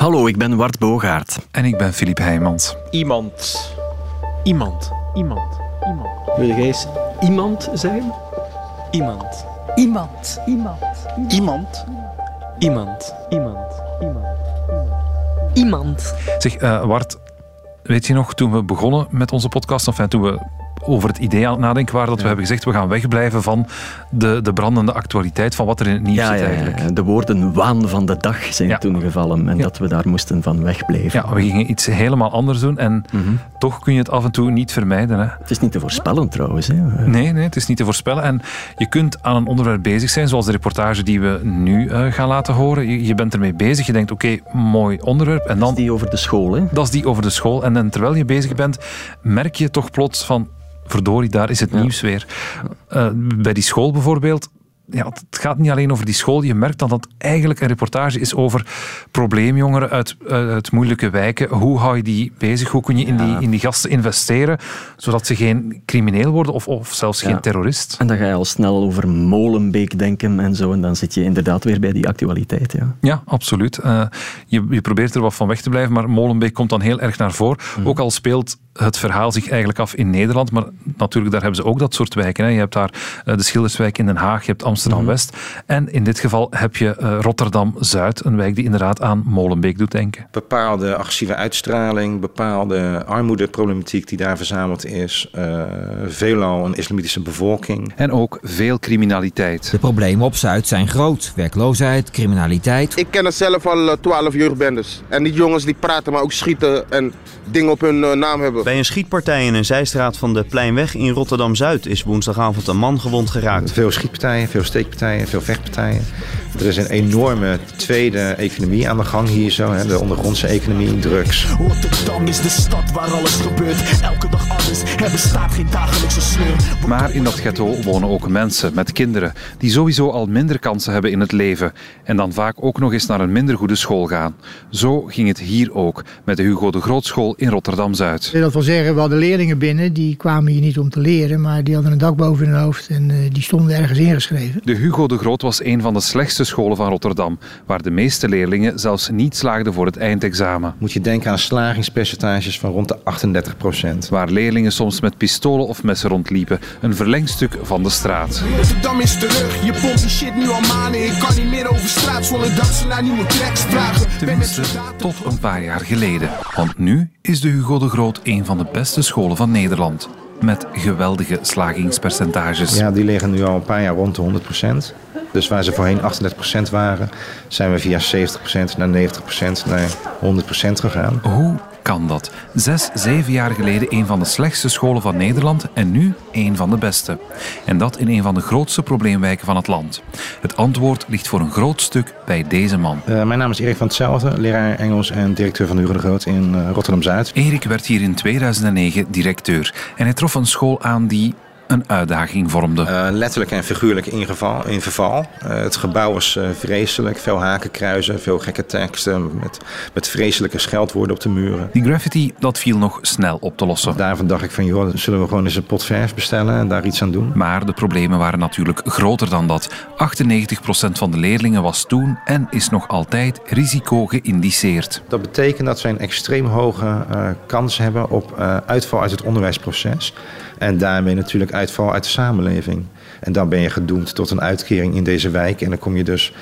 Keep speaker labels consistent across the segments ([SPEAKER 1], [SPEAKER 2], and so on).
[SPEAKER 1] Hallo, ik ben Wart Bogaert.
[SPEAKER 2] En ik ben Filip Heijmans.
[SPEAKER 3] Iemand. Iemand. Iemand. Iemand.
[SPEAKER 1] Wil jij eens iemand zijn?
[SPEAKER 3] Iemand.
[SPEAKER 4] Iemand. Iemand.
[SPEAKER 3] Iemand. Iemand. Iemand. Iemand.
[SPEAKER 4] Iemand.
[SPEAKER 2] Zeg, uh, Wart, weet je nog, toen we begonnen met onze podcast, enfin, toen we over het idee aan het nadenken waren dat we hebben gezegd we gaan wegblijven van de, de brandende actualiteit van wat er in het nieuws
[SPEAKER 1] ja,
[SPEAKER 2] zit eigenlijk.
[SPEAKER 1] Ja, de woorden waan van de dag zijn toen gevallen en dat we daar moesten van wegblijven.
[SPEAKER 2] Ja, we gingen iets helemaal anders doen en mhm. toch kun je het af en toe niet vermijden. Hè.
[SPEAKER 1] Het is niet te voorspellen trouwens. Hè.
[SPEAKER 2] Nee, nee, het is niet te voorspellen en je kunt aan een onderwerp bezig zijn, zoals de reportage die we nu uh, gaan laten horen. Je, je, bent ermee bezig, je denkt oké, mooi onderwerp. En dan, dat
[SPEAKER 1] is die over de school. Hè?
[SPEAKER 2] Dat is die over de school. En dan, terwijl je bezig bent, merk je toch plots van verdorie, daar is het nieuws weer. Uh, bij die school bijvoorbeeld, ja, het gaat niet alleen over die school. Je merkt dat het eigenlijk een reportage is over probleemjongeren uit, uit moeilijke wijken. Hoe hou je die bezig? Hoe kun je in, die, in die gasten investeren, zodat ze geen crimineel worden of, of zelfs geen terrorist?
[SPEAKER 1] En dan ga je al snel over Molenbeek denken en zo. En dan zit je inderdaad weer bij die actualiteit. Ja,
[SPEAKER 2] ja absoluut. Uh, je, je probeert er wat van weg te blijven, maar Molenbeek komt dan heel erg naar voren. Mhm. Ook al speelt het verhaal zich eigenlijk af in Nederland, maar natuurlijk daar hebben ze ook dat soort wijken. Hè. Je hebt daar uh, de Schilderswijk in Den Haag, je hebt Amsterdam Amsterdam-West. En in dit geval heb je uh, Rotterdam-Zuid, een wijk die inderdaad aan Molenbeek doet denken.
[SPEAKER 5] Bepaalde agressieve uitstraling, bepaalde armoedeproblematiek die daar verzameld is. Uh, veelal een islamitische bevolking.
[SPEAKER 2] En ook veel criminaliteit.
[SPEAKER 6] De problemen op Zuid zijn groot. Werkloosheid, criminaliteit.
[SPEAKER 7] Ik ken er zelf al 12 eh, jeugdbendes. En die jongens die praten, maar ook schieten en dingen op hun naam hebben.
[SPEAKER 8] Bij een schietpartij in een zijstraat van de Pleinweg in Rotterdam-Zuid is woensdagavond een man gewond geraakt.
[SPEAKER 5] Veel schietpartijen, veel steekpartijen, veel vechtpartijen. Er is een enorme tweede economie aan de gang hier zo, hè, de ondergrondse economie, drugs. Rotterdam is de stad waar alles gebeurt, elke dag
[SPEAKER 2] anders, er bestaat geen dagelijkse sleur. Maar in dat ghetto wonen ook mensen met kinderen die sowieso al minder kansen hebben in het leven en dan vaak ook nog eens naar een minder goede school gaan. Zo ging het hier ook met de Hugo de Grootschool in Rotterdam-Zuid.
[SPEAKER 9] Dat wil zeggen, we hadden leerlingen binnen, die kwamen hier niet om te leren, maar die hadden een dak boven hun hoofd en uh, die stonden ergens ingeschreven.
[SPEAKER 2] De Hugo de Groot was een van de slechtste scholen van Rotterdam, waar de meeste leerlingen zelfs niet slaagden voor het eindexamen.
[SPEAKER 5] Moet je denken aan slagingspercentages van rond de 38 procent.
[SPEAKER 2] Waar leerlingen soms met pistolen of messen rondliepen, een verlengstuk van de straat. Rotterdam is terug, je pompt die shit nu al maanden. Ik kan niet meer over straat zonder dat ze naar nieuwe tracks vragen. Tenminste, tot een paar jaar geleden. Want nu is de Hugo de Groot een van de beste scholen van Nederland met geweldige slagingspercentages.
[SPEAKER 5] Ja, die liggen nu al een paar jaar rond de 100 Dus waar ze voorheen 38% waren, zijn we via 70% naar 90% naar 100% gegaan.
[SPEAKER 2] Hoe kan dat? Zes, zeven jaar geleden een van de slechtste scholen van Nederland en nu een van de beste. En dat in een van de grootste probleemwijken van het land. Het antwoord ligt voor een groot stuk bij deze man.
[SPEAKER 5] Uh, mijn naam is Erik van Hetzelfde, leraar Engels en directeur van Hugo de Groot in uh, Rotterdam-Zuid.
[SPEAKER 2] Erik werd hier in 2009 directeur en hij trof een school aan die een uitdaging vormde. Uh,
[SPEAKER 5] letterlijk en figuurlijk in, geval, in verval. Uh, het gebouw was uh, vreselijk. Veel hakenkruizen, veel gekke teksten met, met vreselijke scheldwoorden op de muren.
[SPEAKER 2] Die graffiti, dat viel nog snel op te lossen.
[SPEAKER 5] Daarvan dacht ik van, joh, zullen we gewoon eens een pot verf bestellen en daar iets aan doen?
[SPEAKER 2] Maar de problemen waren natuurlijk groter dan dat. 98% van de leerlingen was toen en is nog altijd risico geïndiceerd.
[SPEAKER 5] Dat betekent dat zij een extreem hoge kans hebben op uitval uit het onderwijsproces. En daarmee natuurlijk uitval uit de samenleving. En dan ben je gedoemd tot een uitkering in deze wijk. En dan kom je dus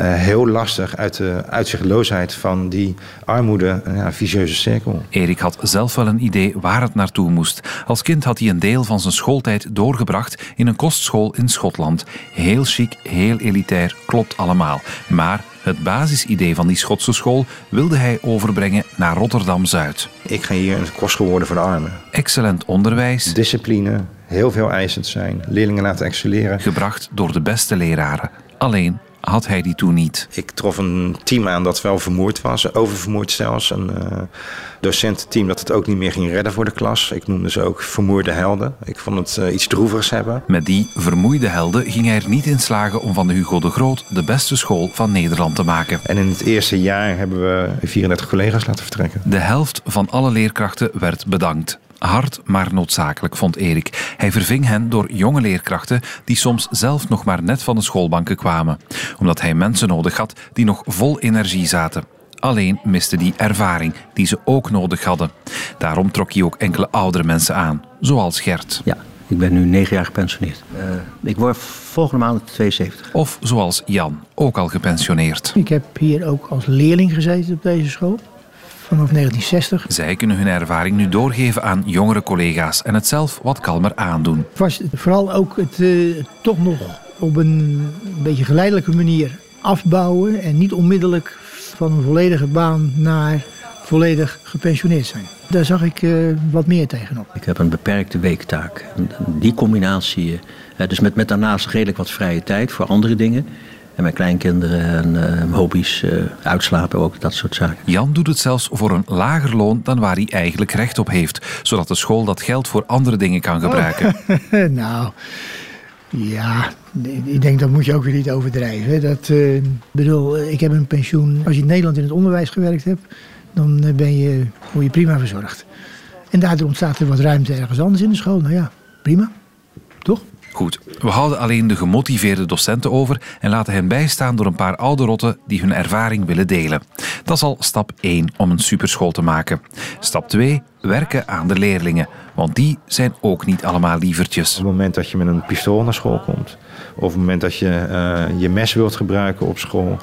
[SPEAKER 5] uh, heel lastig uit de uitzichtloosheid van die armoede, uh, ja, cirkel.
[SPEAKER 2] Erik had zelf wel een idee waar het naartoe moest. Als kind had hij een deel van zijn schooltijd doorgebracht in een kostschool in Schotland. Heel chic, heel elitair, klopt allemaal. Maar het basisidee van die Schotse school wilde hij overbrengen naar Rotterdam-Zuid.
[SPEAKER 5] Ik ga hier een kostschool worden voor de armen.
[SPEAKER 2] Excellent onderwijs.
[SPEAKER 5] Discipline, heel veel eisend zijn, leerlingen laten excelleren.
[SPEAKER 2] Gebracht door de beste leraren. Alleen had hij die toen niet.
[SPEAKER 5] Ik trof een team aan dat wel vermoeid was, oververmoeid zelfs. Een uh, docententeam dat het ook niet meer ging redden voor de klas. Ik noemde ze ook vermoeide helden. Ik vond het uh, iets droevigs hebben.
[SPEAKER 2] Met die vermoeide helden ging hij er niet in slagen om van de Hugo de Groot de beste school van Nederland te maken.
[SPEAKER 5] En in het eerste jaar hebben we 34 collega's laten vertrekken.
[SPEAKER 2] De helft van alle leerkrachten werd bedankt. Hard, maar noodzakelijk, vond Erik. Hij verving hen door jonge leerkrachten die soms zelf nog maar net van de schoolbanken kwamen. Omdat hij mensen nodig had die nog vol energie zaten. alleen miste die ervaring die ze ook nodig hadden. Daarom trok hij ook enkele oudere mensen aan, zoals Gert.
[SPEAKER 10] Ja, ik ben nu negen jaar gepensioneerd. Uh, ik word volgende maand 72.
[SPEAKER 2] Of zoals Jan, ook al gepensioneerd.
[SPEAKER 9] Ik heb hier ook als leerling gezeten op deze school. Vanaf 1960.
[SPEAKER 2] Zij kunnen hun ervaring nu doorgeven aan jongere collega's en het zelf wat kalmer aandoen.
[SPEAKER 9] Het was vooral ook het uh, toch nog op een beetje geleidelijke manier afbouwen en niet onmiddellijk van een volledige baan naar volledig gepensioneerd zijn. Daar zag ik uh, wat meer tegenop.
[SPEAKER 10] Ik heb een beperkte weektaak. Die combinatie, uh, dus met, met daarnaast redelijk wat vrije tijd voor andere dingen. En mijn kleinkinderen en uh, hobby's, uitslapen ook, dat soort zaken.
[SPEAKER 2] Jan doet het zelfs voor een lager loon dan waar hij eigenlijk recht op heeft. Zodat de school dat geld voor andere dingen kan gebruiken.
[SPEAKER 9] Oh. nou, ja, ik denk dat moet je ook weer niet overdrijven. Dat, uh, bedoel, ik heb een pensioen. Als je in Nederland in het onderwijs gewerkt hebt, dan ben je, word je prima verzorgd. En daardoor ontstaat er wat ruimte ergens anders in de school. Nou ja, prima. Toch?
[SPEAKER 2] Goed, we houden alleen de gemotiveerde docenten over en laten hen bijstaan door een paar oude rotten die hun ervaring willen delen. Dat is al stap 1 om een superschool te maken. Stap 2, werken aan de leerlingen, want die zijn ook niet allemaal lievertjes.
[SPEAKER 5] Op het moment dat je met een pistool naar school komt, of op het moment dat je uh, je mes wilt gebruiken op school,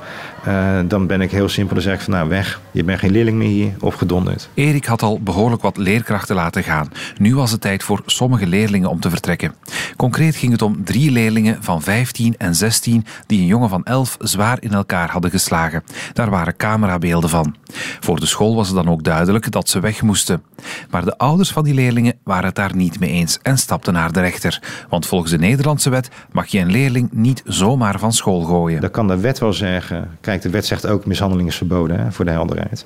[SPEAKER 5] uh, dan ben ik heel simpel. Dan zeg ik van nou weg, je bent geen leerling meer hier, of gedonderd.
[SPEAKER 2] Erik had al behoorlijk wat leerkrachten laten gaan. Nu was het tijd voor sommige leerlingen om te vertrekken. Concreet ging het om drie leerlingen van 15 en 16 die een jongen van 11 zwaar in elkaar hadden geslagen. Daar waren camerabeelden van. Voor de school was het dan ook duidelijk dat ze weg moesten. Maar de ouders van die leerlingen waren het daar niet mee eens en stapten naar de rechter. Want volgens de Nederlandse wet mag je een leerling niet zomaar van school gooien.
[SPEAKER 5] Dan kan de wet wel zeggen. Kijk, de wet zegt ook mishandeling is verboden hè, voor de helderheid.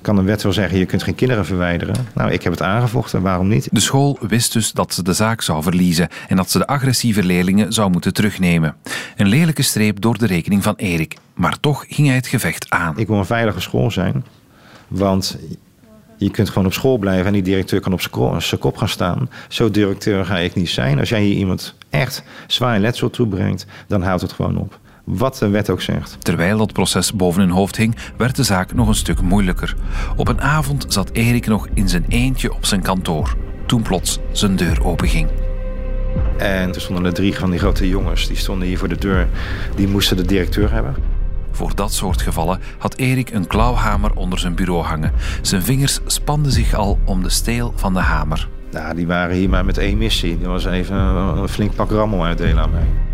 [SPEAKER 5] Kan de wet wel zeggen je kunt geen kinderen verwijderen. Nou, ik heb het aangevochten, waarom niet?
[SPEAKER 2] De school wist dus dat ze de zaak zou verliezen en dat ze de agressieve leerlingen zou moeten terugnemen. Een lelijke streep door de rekening van Erik. Maar toch ging hij het gevecht aan.
[SPEAKER 5] Ik wil een veilige school zijn. Want je kunt gewoon op school blijven en die directeur kan op zijn kop gaan staan. Zo directeur ga ik niet zijn. Als jij hier iemand echt zwaar letsel toebrengt, dan houdt het gewoon op. Wat de wet ook zegt.
[SPEAKER 2] Terwijl dat proces boven hun hoofd hing, werd de zaak nog een stuk moeilijker. Op een avond zat Erik nog in zijn eentje op zijn kantoor. Toen plots zijn deur openging.
[SPEAKER 5] En er stonden er drie van die grote jongens. Die stonden hier voor de deur. Die moesten de directeur hebben.
[SPEAKER 2] Voor dat soort gevallen had Erik een klauwhamer onder zijn bureau hangen. Zijn vingers spanden zich al om de steel van de hamer.
[SPEAKER 5] Nou, die waren hier maar met één missie. Dat was even een flink pak rammel uitdelen aan mij.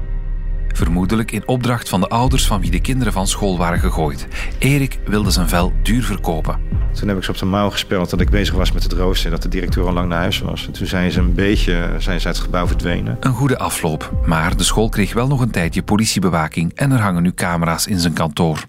[SPEAKER 2] Vermoedelijk in opdracht van de ouders van wie de kinderen van school waren gegooid. Erik wilde zijn vel duur verkopen.
[SPEAKER 5] Toen heb ik ze op de mouw gespeld dat ik bezig was met het roosten en dat de directeur al lang naar huis was. En toen zijn ze een beetje zijn ze uit het gebouw verdwenen.
[SPEAKER 2] Een goede afloop, maar de school kreeg wel nog een tijdje politiebewaking en er hangen nu camera's in zijn kantoor.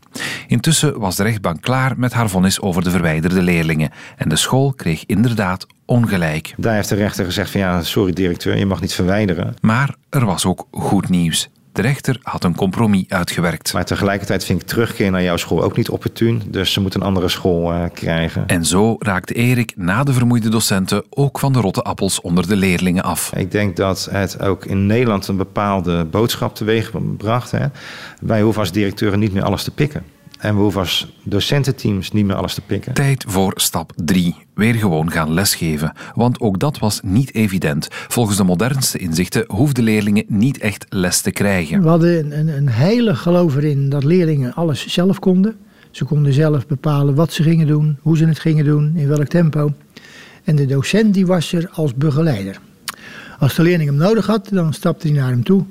[SPEAKER 2] Intussen was de rechtbank klaar met haar vonnis over de verwijderde leerlingen en de school kreeg inderdaad ongelijk.
[SPEAKER 5] Daar heeft de rechter gezegd van ja, sorry directeur, je mag niet verwijderen.
[SPEAKER 2] Maar er was ook goed nieuws. De rechter had een compromis uitgewerkt.
[SPEAKER 5] Maar tegelijkertijd vind ik terugkeer naar jouw school ook niet opportun. Dus ze moeten een andere school uh, krijgen.
[SPEAKER 2] En zo raakte Erik na de vermoeide docenten ook van de rotte appels onder de leerlingen af.
[SPEAKER 5] Ik denk dat het ook in Nederland een bepaalde boodschap teweeg bracht. Hè. Wij hoeven als directeuren niet meer alles te pikken. En we hoeven als docententeams niet meer alles te pikken.
[SPEAKER 2] Tijd voor stap 3. Weer gewoon gaan lesgeven. Want ook dat was niet evident. Volgens de modernste inzichten hoefden leerlingen niet echt les te krijgen.
[SPEAKER 9] We hadden een, een heilig geloof erin dat leerlingen alles zelf konden. Ze konden zelf bepalen wat ze gingen doen, hoe ze het gingen doen, in welk tempo. En de docent die was er als begeleider. Als de leerling hem nodig had, dan stapte hij naar hem toe.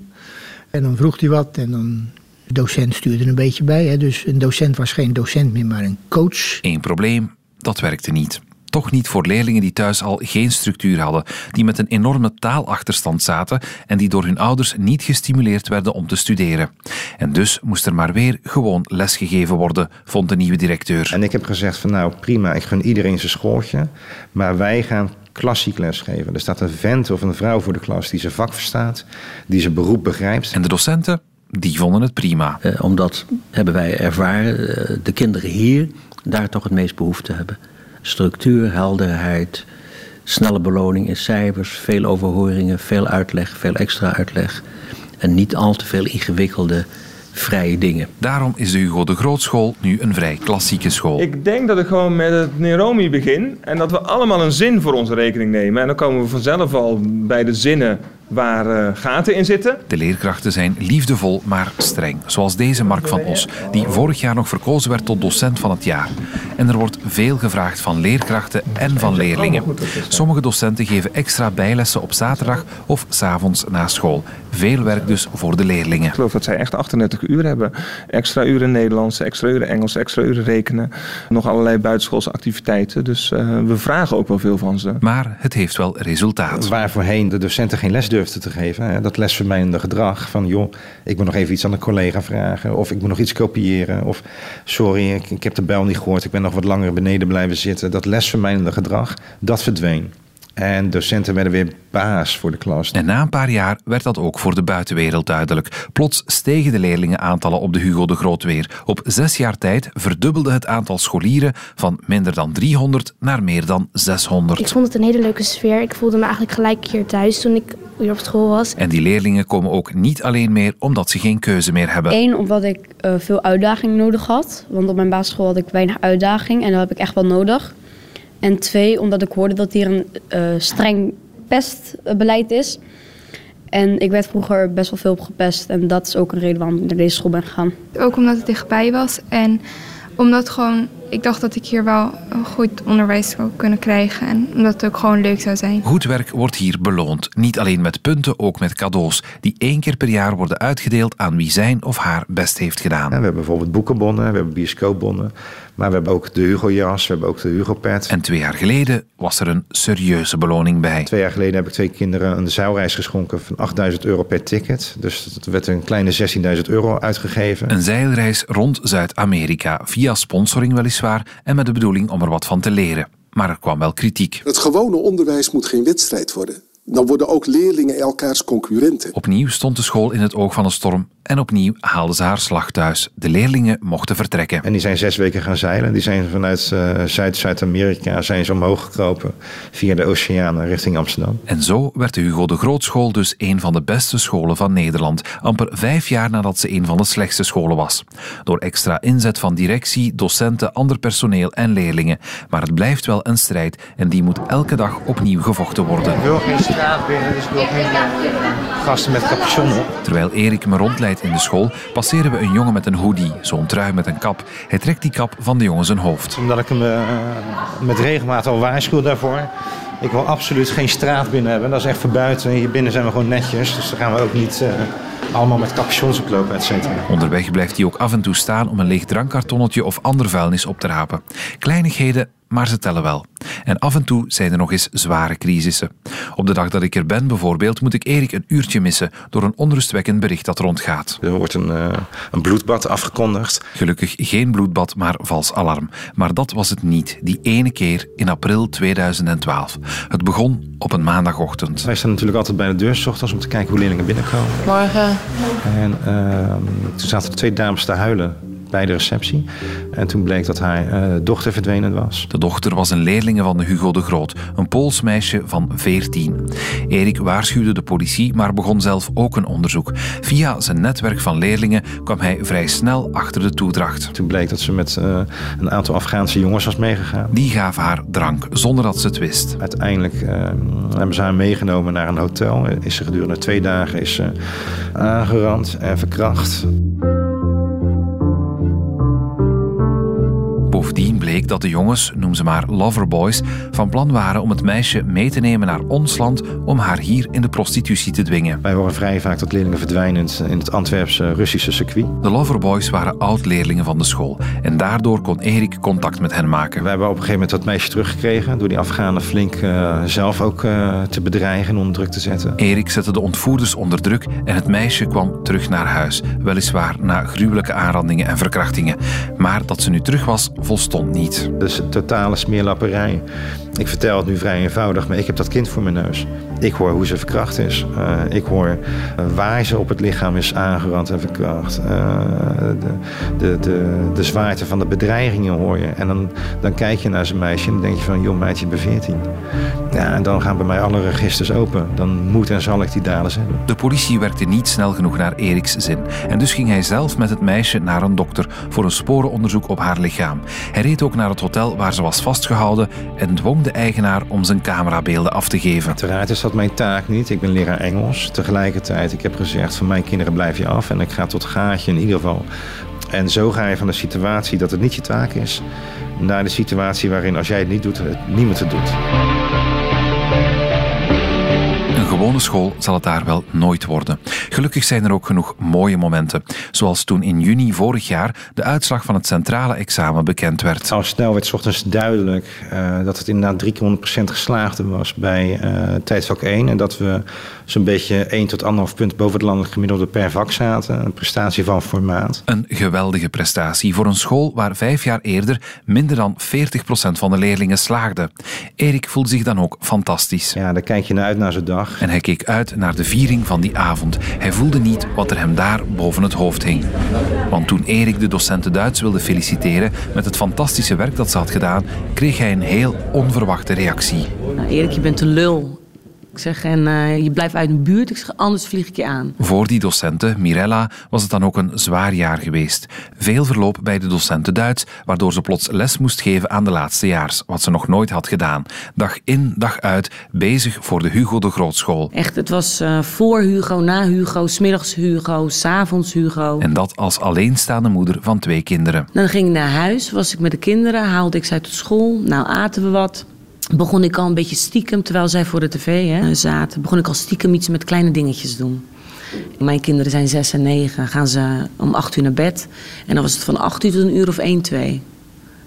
[SPEAKER 9] En dan vroeg hij wat en dan docent stuurde een beetje bij. Hè. Dus een docent was geen docent meer, maar een coach.
[SPEAKER 2] Eén probleem, dat werkte niet. Toch niet voor leerlingen die thuis al geen structuur hadden, die met een enorme taalachterstand zaten en die door hun ouders niet gestimuleerd werden om te studeren. En dus moest er maar weer gewoon lesgegeven worden, vond de nieuwe directeur.
[SPEAKER 5] En ik heb gezegd van nou prima, ik gun iedereen zijn schooltje, maar wij gaan klassiek lesgeven. Er staat een vent of een vrouw voor de klas die zijn vak verstaat, die zijn beroep begrijpt.
[SPEAKER 2] En de docenten? Die vonden het prima.
[SPEAKER 10] Uh, omdat, hebben wij ervaren, uh, de kinderen hier daar toch het meest behoefte hebben. Structuur, helderheid, snelle beloning in cijfers, veel overhoringen, veel uitleg, veel extra uitleg. En niet al te veel ingewikkelde vrije dingen.
[SPEAKER 2] Daarom is de Hugo de Grootschool nu een vrij klassieke school.
[SPEAKER 11] Ik denk dat ik gewoon met het Neromi begin en dat we allemaal een zin voor onze rekening nemen. En dan komen we vanzelf al bij de zinnen waar uh, gaten in zitten.
[SPEAKER 2] De leerkrachten zijn liefdevol, maar streng. Zoals deze Mark van Os, die vorig jaar nog verkozen werd tot docent van het jaar. En er wordt veel gevraagd van leerkrachten en van leerlingen. Sommige docenten geven extra bijlessen op zaterdag of s'avonds na school. Veel werk dus voor de leerlingen.
[SPEAKER 11] Ik geloof dat zij echt 38 uur hebben. Extra uren Nederlands, extra uren Engels, extra uren rekenen. Nog allerlei buitenschoolse activiteiten. Dus uh, we vragen ook wel veel van ze.
[SPEAKER 2] Maar het heeft wel resultaat.
[SPEAKER 5] Waar voorheen de docenten geen les durfden te geven. Hè, dat lesvermijnende gedrag van joh, ik moet nog even iets aan een collega vragen. Of ik moet nog iets kopiëren. Of sorry, ik, ik heb de bel niet gehoord. Ik ben nog wat langer beneden blijven zitten. Dat lesvermijnende gedrag, dat verdween. En docenten werden weer baas voor de klas.
[SPEAKER 2] En na een paar jaar werd dat ook voor de buitenwereld duidelijk. Plots stegen de leerlingenaantallen op de Hugo de Groot weer. Op zes jaar tijd verdubbelde het aantal scholieren van minder dan 300 naar meer dan 600.
[SPEAKER 12] Ik vond het een hele leuke sfeer. Ik voelde me eigenlijk gelijk hier thuis toen ik weer op school was.
[SPEAKER 2] En die leerlingen komen ook niet alleen meer omdat ze geen keuze meer hebben.
[SPEAKER 13] Eén, omdat ik uh, veel uitdaging nodig had. Want op mijn basisschool had ik weinig uitdaging en dat heb ik echt wel nodig. En twee, omdat ik hoorde dat hier een uh, streng pestbeleid is. En ik werd vroeger best wel veel op gepest. En dat is ook een reden waarom ik naar deze school ben gegaan.
[SPEAKER 14] Ook omdat het dichtbij was. En omdat gewoon, ik dacht dat ik hier wel een goed onderwijs zou kunnen krijgen. En omdat het ook gewoon leuk zou zijn.
[SPEAKER 2] Goed werk wordt hier beloond. Niet alleen met punten, ook met cadeaus. Die één keer per jaar worden uitgedeeld aan wie zijn of haar best heeft gedaan.
[SPEAKER 5] Ja, we hebben bijvoorbeeld boekenbonnen, we hebben bioscoopbonnen. Maar we hebben ook de Hugo-jas, we hebben ook de Hugo-pet.
[SPEAKER 2] En twee jaar geleden was er een serieuze beloning bij.
[SPEAKER 5] Twee jaar geleden heb ik twee kinderen een zeilreis geschonken van 8000 euro per ticket. Dus dat werd een kleine 16.000 euro uitgegeven.
[SPEAKER 2] Een zeilreis rond Zuid-Amerika, via sponsoring weliswaar en met de bedoeling om er wat van te leren. Maar er kwam wel kritiek.
[SPEAKER 15] Het gewone onderwijs moet geen wedstrijd worden. Dan worden ook leerlingen elkaars concurrenten.
[SPEAKER 2] Opnieuw stond de school in het oog van een storm en opnieuw haalde ze haar slag thuis. De leerlingen mochten vertrekken.
[SPEAKER 5] En die zijn zes weken gaan zeilen. Die zijn vanuit uh, Zuid-Zuid-Amerika zijn ze omhoog gekropen via de oceanen richting Amsterdam.
[SPEAKER 2] En zo werd de Hugo de Grootschool dus een van de beste scholen van Nederland. Amper vijf jaar nadat ze een van de slechtste scholen was. Door extra inzet van directie, docenten, ander personeel en leerlingen. Maar het blijft wel een strijd en die moet elke dag opnieuw gevochten worden.
[SPEAKER 5] Ik wil geen straat binnen, dus ik wil geen uh, gasten met capuchon op.
[SPEAKER 2] Terwijl Erik me rondleidt in de school passeren we een jongen met een hoodie, zo'n trui met een kap. Hij trekt die kap van de jongen zijn hoofd.
[SPEAKER 5] Omdat ik hem uh, met regelmaat al waarschuw daarvoor. Ik wil absoluut geen straat binnen hebben. Dat is echt verbuiten. Hier binnen zijn we gewoon netjes. Dus dan gaan we ook niet uh, allemaal met capuchons oplopen, et cetera.
[SPEAKER 2] Onderweg blijft hij ook af en toe staan om een leeg drankkartonnetje of ander vuilnis op te rapen. Kleinigheden maar ze tellen wel. En af en toe zijn er nog eens zware crisissen. Op de dag dat ik er ben bijvoorbeeld moet ik Erik een uurtje missen door een onrustwekkend bericht dat rondgaat.
[SPEAKER 5] Er wordt een, uh, een bloedbad afgekondigd.
[SPEAKER 2] Gelukkig geen bloedbad, maar vals alarm. Maar dat was het niet, die ene keer in april 2012. Het begon op een maandagochtend.
[SPEAKER 5] Wij staan natuurlijk altijd bij de deur s ochtends om te kijken hoe leerlingen binnenkomen.
[SPEAKER 4] Morgen.
[SPEAKER 5] En uh, toen zaten er twee dames te huilen bij de receptie. En toen bleek dat haar uh, dochter verdwenen was.
[SPEAKER 2] De dochter was een leerlinge van Hugo de Groot, een Pools meisje van 14. Erik waarschuwde de politie, maar begon zelf ook een onderzoek. Via zijn netwerk van leerlingen kwam hij vrij snel achter de toedracht.
[SPEAKER 5] Toen bleek dat ze met uh, een aantal Afghaanse jongens was meegegaan.
[SPEAKER 2] Die gaven haar drank, zonder dat ze het wist.
[SPEAKER 5] Uiteindelijk uh, hebben ze haar meegenomen naar een hotel. Is ze gedurende twee dagen is ze aangerand en verkracht.
[SPEAKER 2] Bleek dat de jongens, noem ze maar loverboys, van plan waren om het meisje mee te nemen naar ons land om haar hier in de prostitutie te dwingen.
[SPEAKER 5] Wij horen vrij vaak dat leerlingen verdwijnen in het Antwerpse Russische circuit.
[SPEAKER 2] De loverboys waren oud-leerlingen van de school en daardoor kon Erik contact met hen maken.
[SPEAKER 5] We hebben op een gegeven moment dat meisje teruggekregen door die Afghanen flink uh, zelf ook uh, te bedreigen en onder druk te zetten.
[SPEAKER 2] Erik zette de ontvoerders onder druk en het meisje kwam terug naar huis. Weliswaar na gruwelijke aanrandingen en verkrachtingen. Maar dat ze nu terug was, volstond niet.
[SPEAKER 5] Dus totale smeerlapperij. Ik vertel het nu vrij eenvoudig, maar ik heb dat kind voor mijn neus. Ik hoor hoe ze verkracht is. Uh, ik hoor uh, waar ze op het lichaam is aangerand en verkracht. Uh, de, de, de, de zwaarte van de bedreigingen hoor je. En dan, dan kijk je naar zo'n meisje en dan denk je van... joh meidje, je bent 14. Ja, en dan gaan bij mij alle registers open. Dan moet en zal ik die daders hebben.
[SPEAKER 2] De politie werkte niet snel genoeg naar Eriks zin. En dus ging hij zelf met het meisje naar een dokter voor een sporenonderzoek op haar lichaam. Hij reed ook naar het hotel waar ze was vastgehouden en dwong de eigenaar om zijn camerabeelden af te geven.
[SPEAKER 5] Uiteraard is dat mijn taak niet. Ik ben leraar Engels. Tegelijkertijd, ik heb gezegd van mijn kinderen blijf je af. En ik ga tot gaatje in ieder geval. En zo ga je van de situatie dat het niet je taak is... naar de situatie waarin als jij het niet doet, niemand het doet.
[SPEAKER 2] Gewone school zal het daar wel nooit worden. Gelukkig zijn er ook genoeg mooie momenten. Zoals toen in juni vorig jaar de uitslag van het centrale examen bekend werd.
[SPEAKER 5] Al snel werd ochtends duidelijk uh, dat het inderdaad 300% geslaagd was bij uh, tijdvak 1. En dat we zo'n beetje 1 tot 1,5 punt boven het landelijk gemiddelde per vak zaten. Een prestatie van formaat.
[SPEAKER 2] Een geweldige prestatie voor een school waar vijf jaar eerder minder dan 40% van de leerlingen slaagden. Erik voelde zich dan ook fantastisch.
[SPEAKER 5] Ja, daar kijk je naar uit naar zo'n dag.
[SPEAKER 2] En hij keek uit naar de viering van die avond. Hij voelde niet wat er hem daar boven het hoofd hing. Want toen Erik de docenten Duits wilde feliciteren met het fantastische werk dat ze had gedaan, kreeg hij een heel onverwachte reactie.
[SPEAKER 16] Nou, Erik, je bent een lul. Ik zeg, en uh, je blijft uit de buurt. Ik zeg, anders vlieg ik je aan.
[SPEAKER 2] Voor die docenten, Mirella, was het dan ook een zwaar jaar geweest. Veel verloop bij de docenten Duits, waardoor ze plots les moest geven aan de laatstejaars, wat ze nog nooit had gedaan. Dag in, dag uit, bezig voor de Hugo de Grootschool.
[SPEAKER 16] Echt, het was uh, voor Hugo, na Hugo, smiddags Hugo, s'avonds Hugo.
[SPEAKER 2] En dat als alleenstaande moeder van twee kinderen.
[SPEAKER 16] Dan ging ik naar huis, was ik met de kinderen, haalde ik ze uit school. Nou, aten we wat begon ik al een beetje stiekem, terwijl zij voor de tv hè, zaten, begon ik al stiekem iets met kleine dingetjes doen. Mijn kinderen zijn zes en negen, gaan ze om acht uur naar bed. En dan was het van acht uur tot een uur of één, twee.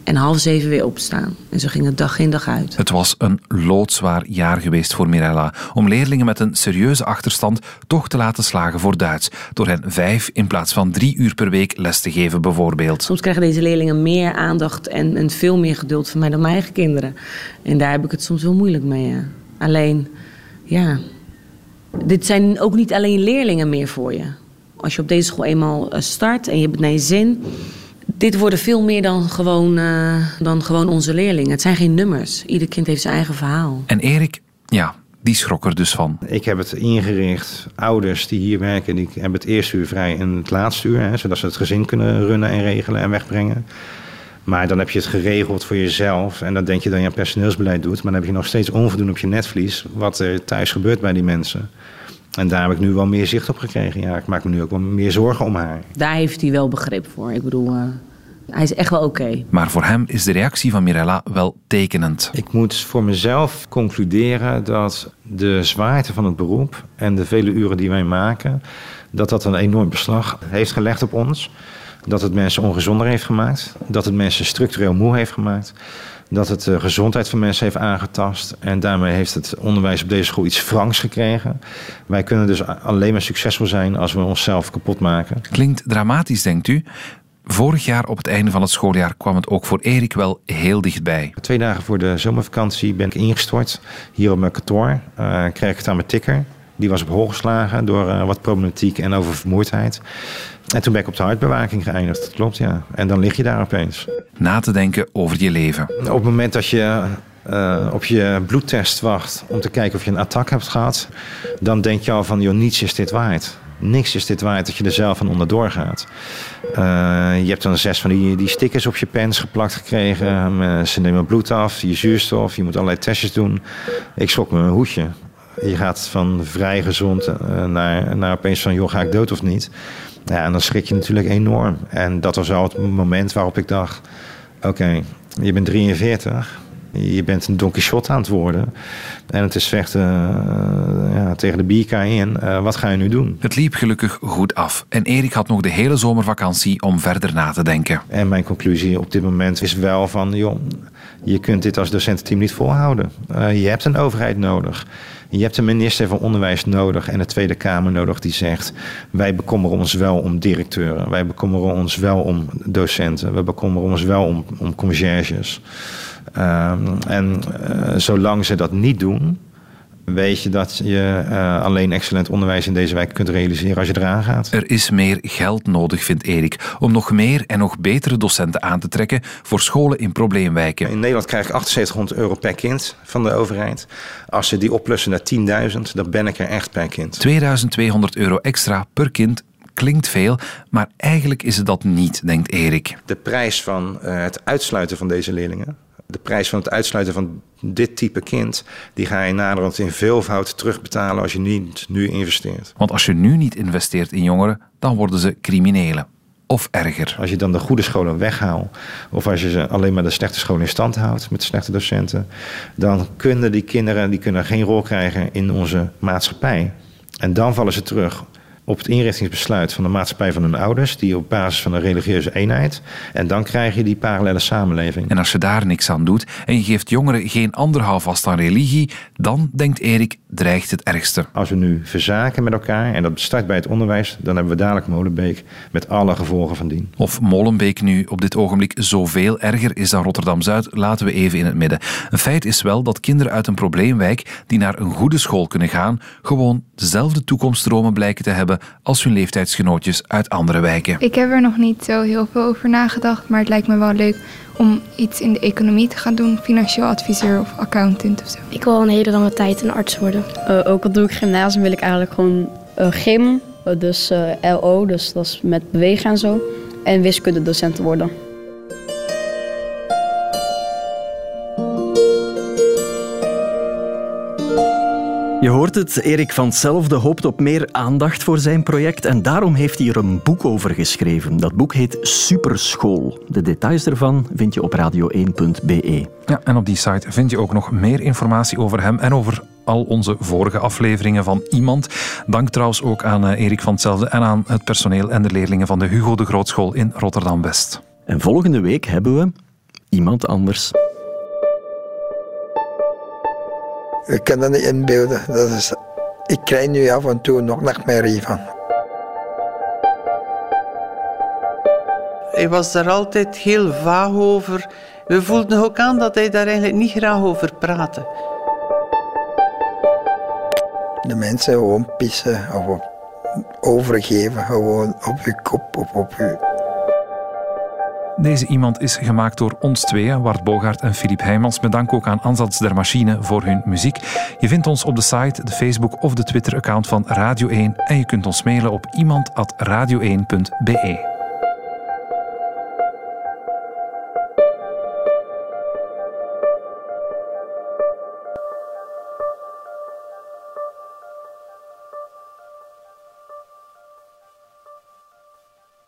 [SPEAKER 16] En half zeven weer opstaan. En zo ging het dag in dag uit.
[SPEAKER 2] Het was een loodzwaar jaar geweest voor Mirella. Om leerlingen met een serieuze achterstand toch te laten slagen voor Duits. Door hen vijf in plaats van drie uur per week les te geven, bijvoorbeeld.
[SPEAKER 16] Soms krijgen deze leerlingen meer aandacht en, en veel meer geduld van mij dan mijn eigen kinderen. En daar heb ik het soms wel moeilijk mee. Ja. Alleen, ja. Dit zijn ook niet alleen leerlingen meer voor je. Als je op deze school eenmaal eh, start en je hebt het naar je zin dit worden veel meer dan gewoon, uh, dan gewoon onze leerlingen. Het zijn geen nummers. Ieder kind heeft zijn eigen verhaal.
[SPEAKER 2] En Erik, ja, die schrok er dus van.
[SPEAKER 5] Ik heb het ingericht. Ouders die hier werken, die hebben het eerste uur vrij en het laatste uur. Hè, zodat ze het gezin kunnen runnen en regelen en wegbrengen. Maar dan heb je het geregeld voor jezelf. En dan denk je dat je personeelsbeleid doet. Maar dan heb je nog steeds onvoldoende op je netvlies. Wat er thuis gebeurt bij die mensen. En daar heb ik nu wel meer zicht op gekregen. Ja, ik maak me nu ook wel meer zorgen om haar.
[SPEAKER 16] Daar heeft hij wel begrip voor. Ik bedoel, uh, hij is echt wel oké. Okay.
[SPEAKER 2] Maar voor hem is de reactie van Mirella wel tekenend.
[SPEAKER 5] Ik moet voor mezelf concluderen dat de zwaarte van het beroep en de vele uren die wij maken, dat dat een enorm beslag heeft gelegd op ons. Dat het mensen ongezonder heeft gemaakt. Dat het mensen structureel moe heeft gemaakt dat het de gezondheid van mensen heeft aangetast. En daarmee heeft het onderwijs op deze school iets franks gekregen. Wij kunnen dus alleen maar succesvol zijn als we onszelf kapot maken.
[SPEAKER 2] Klinkt dramatisch, denkt u? Vorig jaar op het einde van het schooljaar kwam het ook voor Erik wel heel dichtbij.
[SPEAKER 5] Twee dagen voor de zomervakantie ben ik ingestort. Hier op mijn kantoor uh, kreeg ik het aan mijn tikker. Die was op hol geslagen door uh, wat problematiek en oververmoeidheid. En toen ben ik op de hartbewaking geëindigd. Dat klopt, ja. En dan lig je daar opeens.
[SPEAKER 2] Na te denken over je leven.
[SPEAKER 5] Op het moment dat je uh, op je bloedtest wacht om te kijken of je een attack hebt gehad, dan denk je al van, joh, niets is dit waard. Niks is dit waard dat je er zelf van onderdoor gaat. Uh, je hebt dan zes van die, die stickers op je pens geplakt gekregen. Uh, ze nemen bloed af, je zuurstof, je moet allerlei testjes doen. Ik schrok me een hoedje. Je gaat van vrij gezond uh, naar, naar opeens van, joh, ga ik dood of niet? Ja, en dan schrik je natuurlijk enorm. En dat was al het moment waarop ik dacht: oké, je bent 43. Je bent een Don Quixote aan het worden. En het is vechten uh, ja, tegen de bierka in. Uh, wat ga je nu doen?
[SPEAKER 2] Het liep gelukkig goed af. En Erik had nog de hele zomervakantie om verder na te denken.
[SPEAKER 5] En mijn conclusie op dit moment is wel van... joh, je kunt dit als docententeam niet volhouden. Uh, je hebt een overheid nodig. Je hebt een minister van Onderwijs nodig en de Tweede Kamer nodig die zegt: wij bekommeren ons wel om directeuren, wij bekommeren ons wel om docenten, we bekommeren ons wel om, om conciërges. Um, en uh, zolang ze dat niet doen, weet je dat je uh, alleen excellent onderwijs in deze wijk kunt realiseren als je eraan gaat.
[SPEAKER 2] Er is meer geld nodig, vindt Erik, om nog meer en nog betere docenten aan te trekken voor scholen in probleemwijken.
[SPEAKER 5] In Nederland krijg ik 7800 euro per kind van de overheid. Als ze die oplussen naar 10.000, dan ben ik er echt per kind.
[SPEAKER 2] 2200 euro extra per kind klinkt veel, maar eigenlijk is het dat niet, denkt Erik.
[SPEAKER 5] De prijs van uh, het uitsluiten van deze leerlingen, de prijs van het uitsluiten van dit type kind, die ga je naderhand in veelvoud terugbetalen als je niet nu investeert.
[SPEAKER 2] Want als je nu niet investeert in jongeren, dan worden ze criminelen. Of erger.
[SPEAKER 5] Als je dan de goede scholen weghaalt, of als je ze alleen maar de slechte scholen in stand houdt met slechte docenten, dan kunnen die kinderen die kunnen geen rol krijgen in onze maatschappij. En dan vallen ze terug op het inrichtingsbesluit van de maatschappij van hun ouders, die op basis van een religieuze eenheid. En dan krijg je die parallele samenleving.
[SPEAKER 2] En als je daar niks aan doet en je geeft jongeren geen ander houvast aan religie, dan, denkt Erik, dreigt het ergste.
[SPEAKER 5] Als we nu verzaken met elkaar, en dat start bij het onderwijs, dan hebben we dadelijk Molenbeek met alle gevolgen van dien.
[SPEAKER 2] Of Molenbeek nu op dit ogenblik zoveel erger is dan Rotterdam-Zuid, laten we even in het midden. Een feit is wel dat kinderen uit een probleemwijk die naar een goede school kunnen gaan, gewoon dezelfde toekomststromen blijken te hebben als hun leeftijdsgenootjes uit andere wijken.
[SPEAKER 14] Ik heb er nog niet zo heel veel over nagedacht, maar het lijkt me wel leuk om iets in de economie te gaan doen, financieel adviseur of accountant of zo.
[SPEAKER 12] Ik wil een hele lange tijd een arts worden.
[SPEAKER 13] Uh, ook al doe ik gymnasium wil ik eigenlijk gewoon uh, gym, uh, dus LO, dus dat is met bewegen en zo, en wiskundedocent worden.
[SPEAKER 1] Je hoort het, Erik van Hetzelfde hoopt op meer aandacht voor zijn project en daarom heeft hij er een boek over geschreven. Dat boek heet Superschool. De details ervan vind je op radio1.be.
[SPEAKER 2] Ja, en op die site vind je ook nog meer informatie over hem en over al onze vorige afleveringen van Iemand. Dank trouwens ook aan eh, Erik van Hetzelfde en aan het personeel en de leerlingen van de Hugo de Grootschool in Rotterdam-West.
[SPEAKER 1] En volgende week hebben we iemand anders.
[SPEAKER 17] Ik kan dat niet inbeelden. Dat is, ik krijg nu af en toe nog nachtmerrie van.
[SPEAKER 18] Hij was daar altijd heel vaag over. We voelden ook aan dat hij daar eigenlijk niet graag over praatte.
[SPEAKER 17] De mensen gewoon pissen of overgeven, gewoon op je kop of op je
[SPEAKER 2] deze iemand is gemaakt door ons tweeën, Wart Bogaert en Filip Heijmans. Met dank ook aan Ansatz der Machine voor hun muziek. Je vindt ons op de site, de Facebook of de Twitter-account van Radio 1 en je kunt ons mailen op iemand.radio1.be.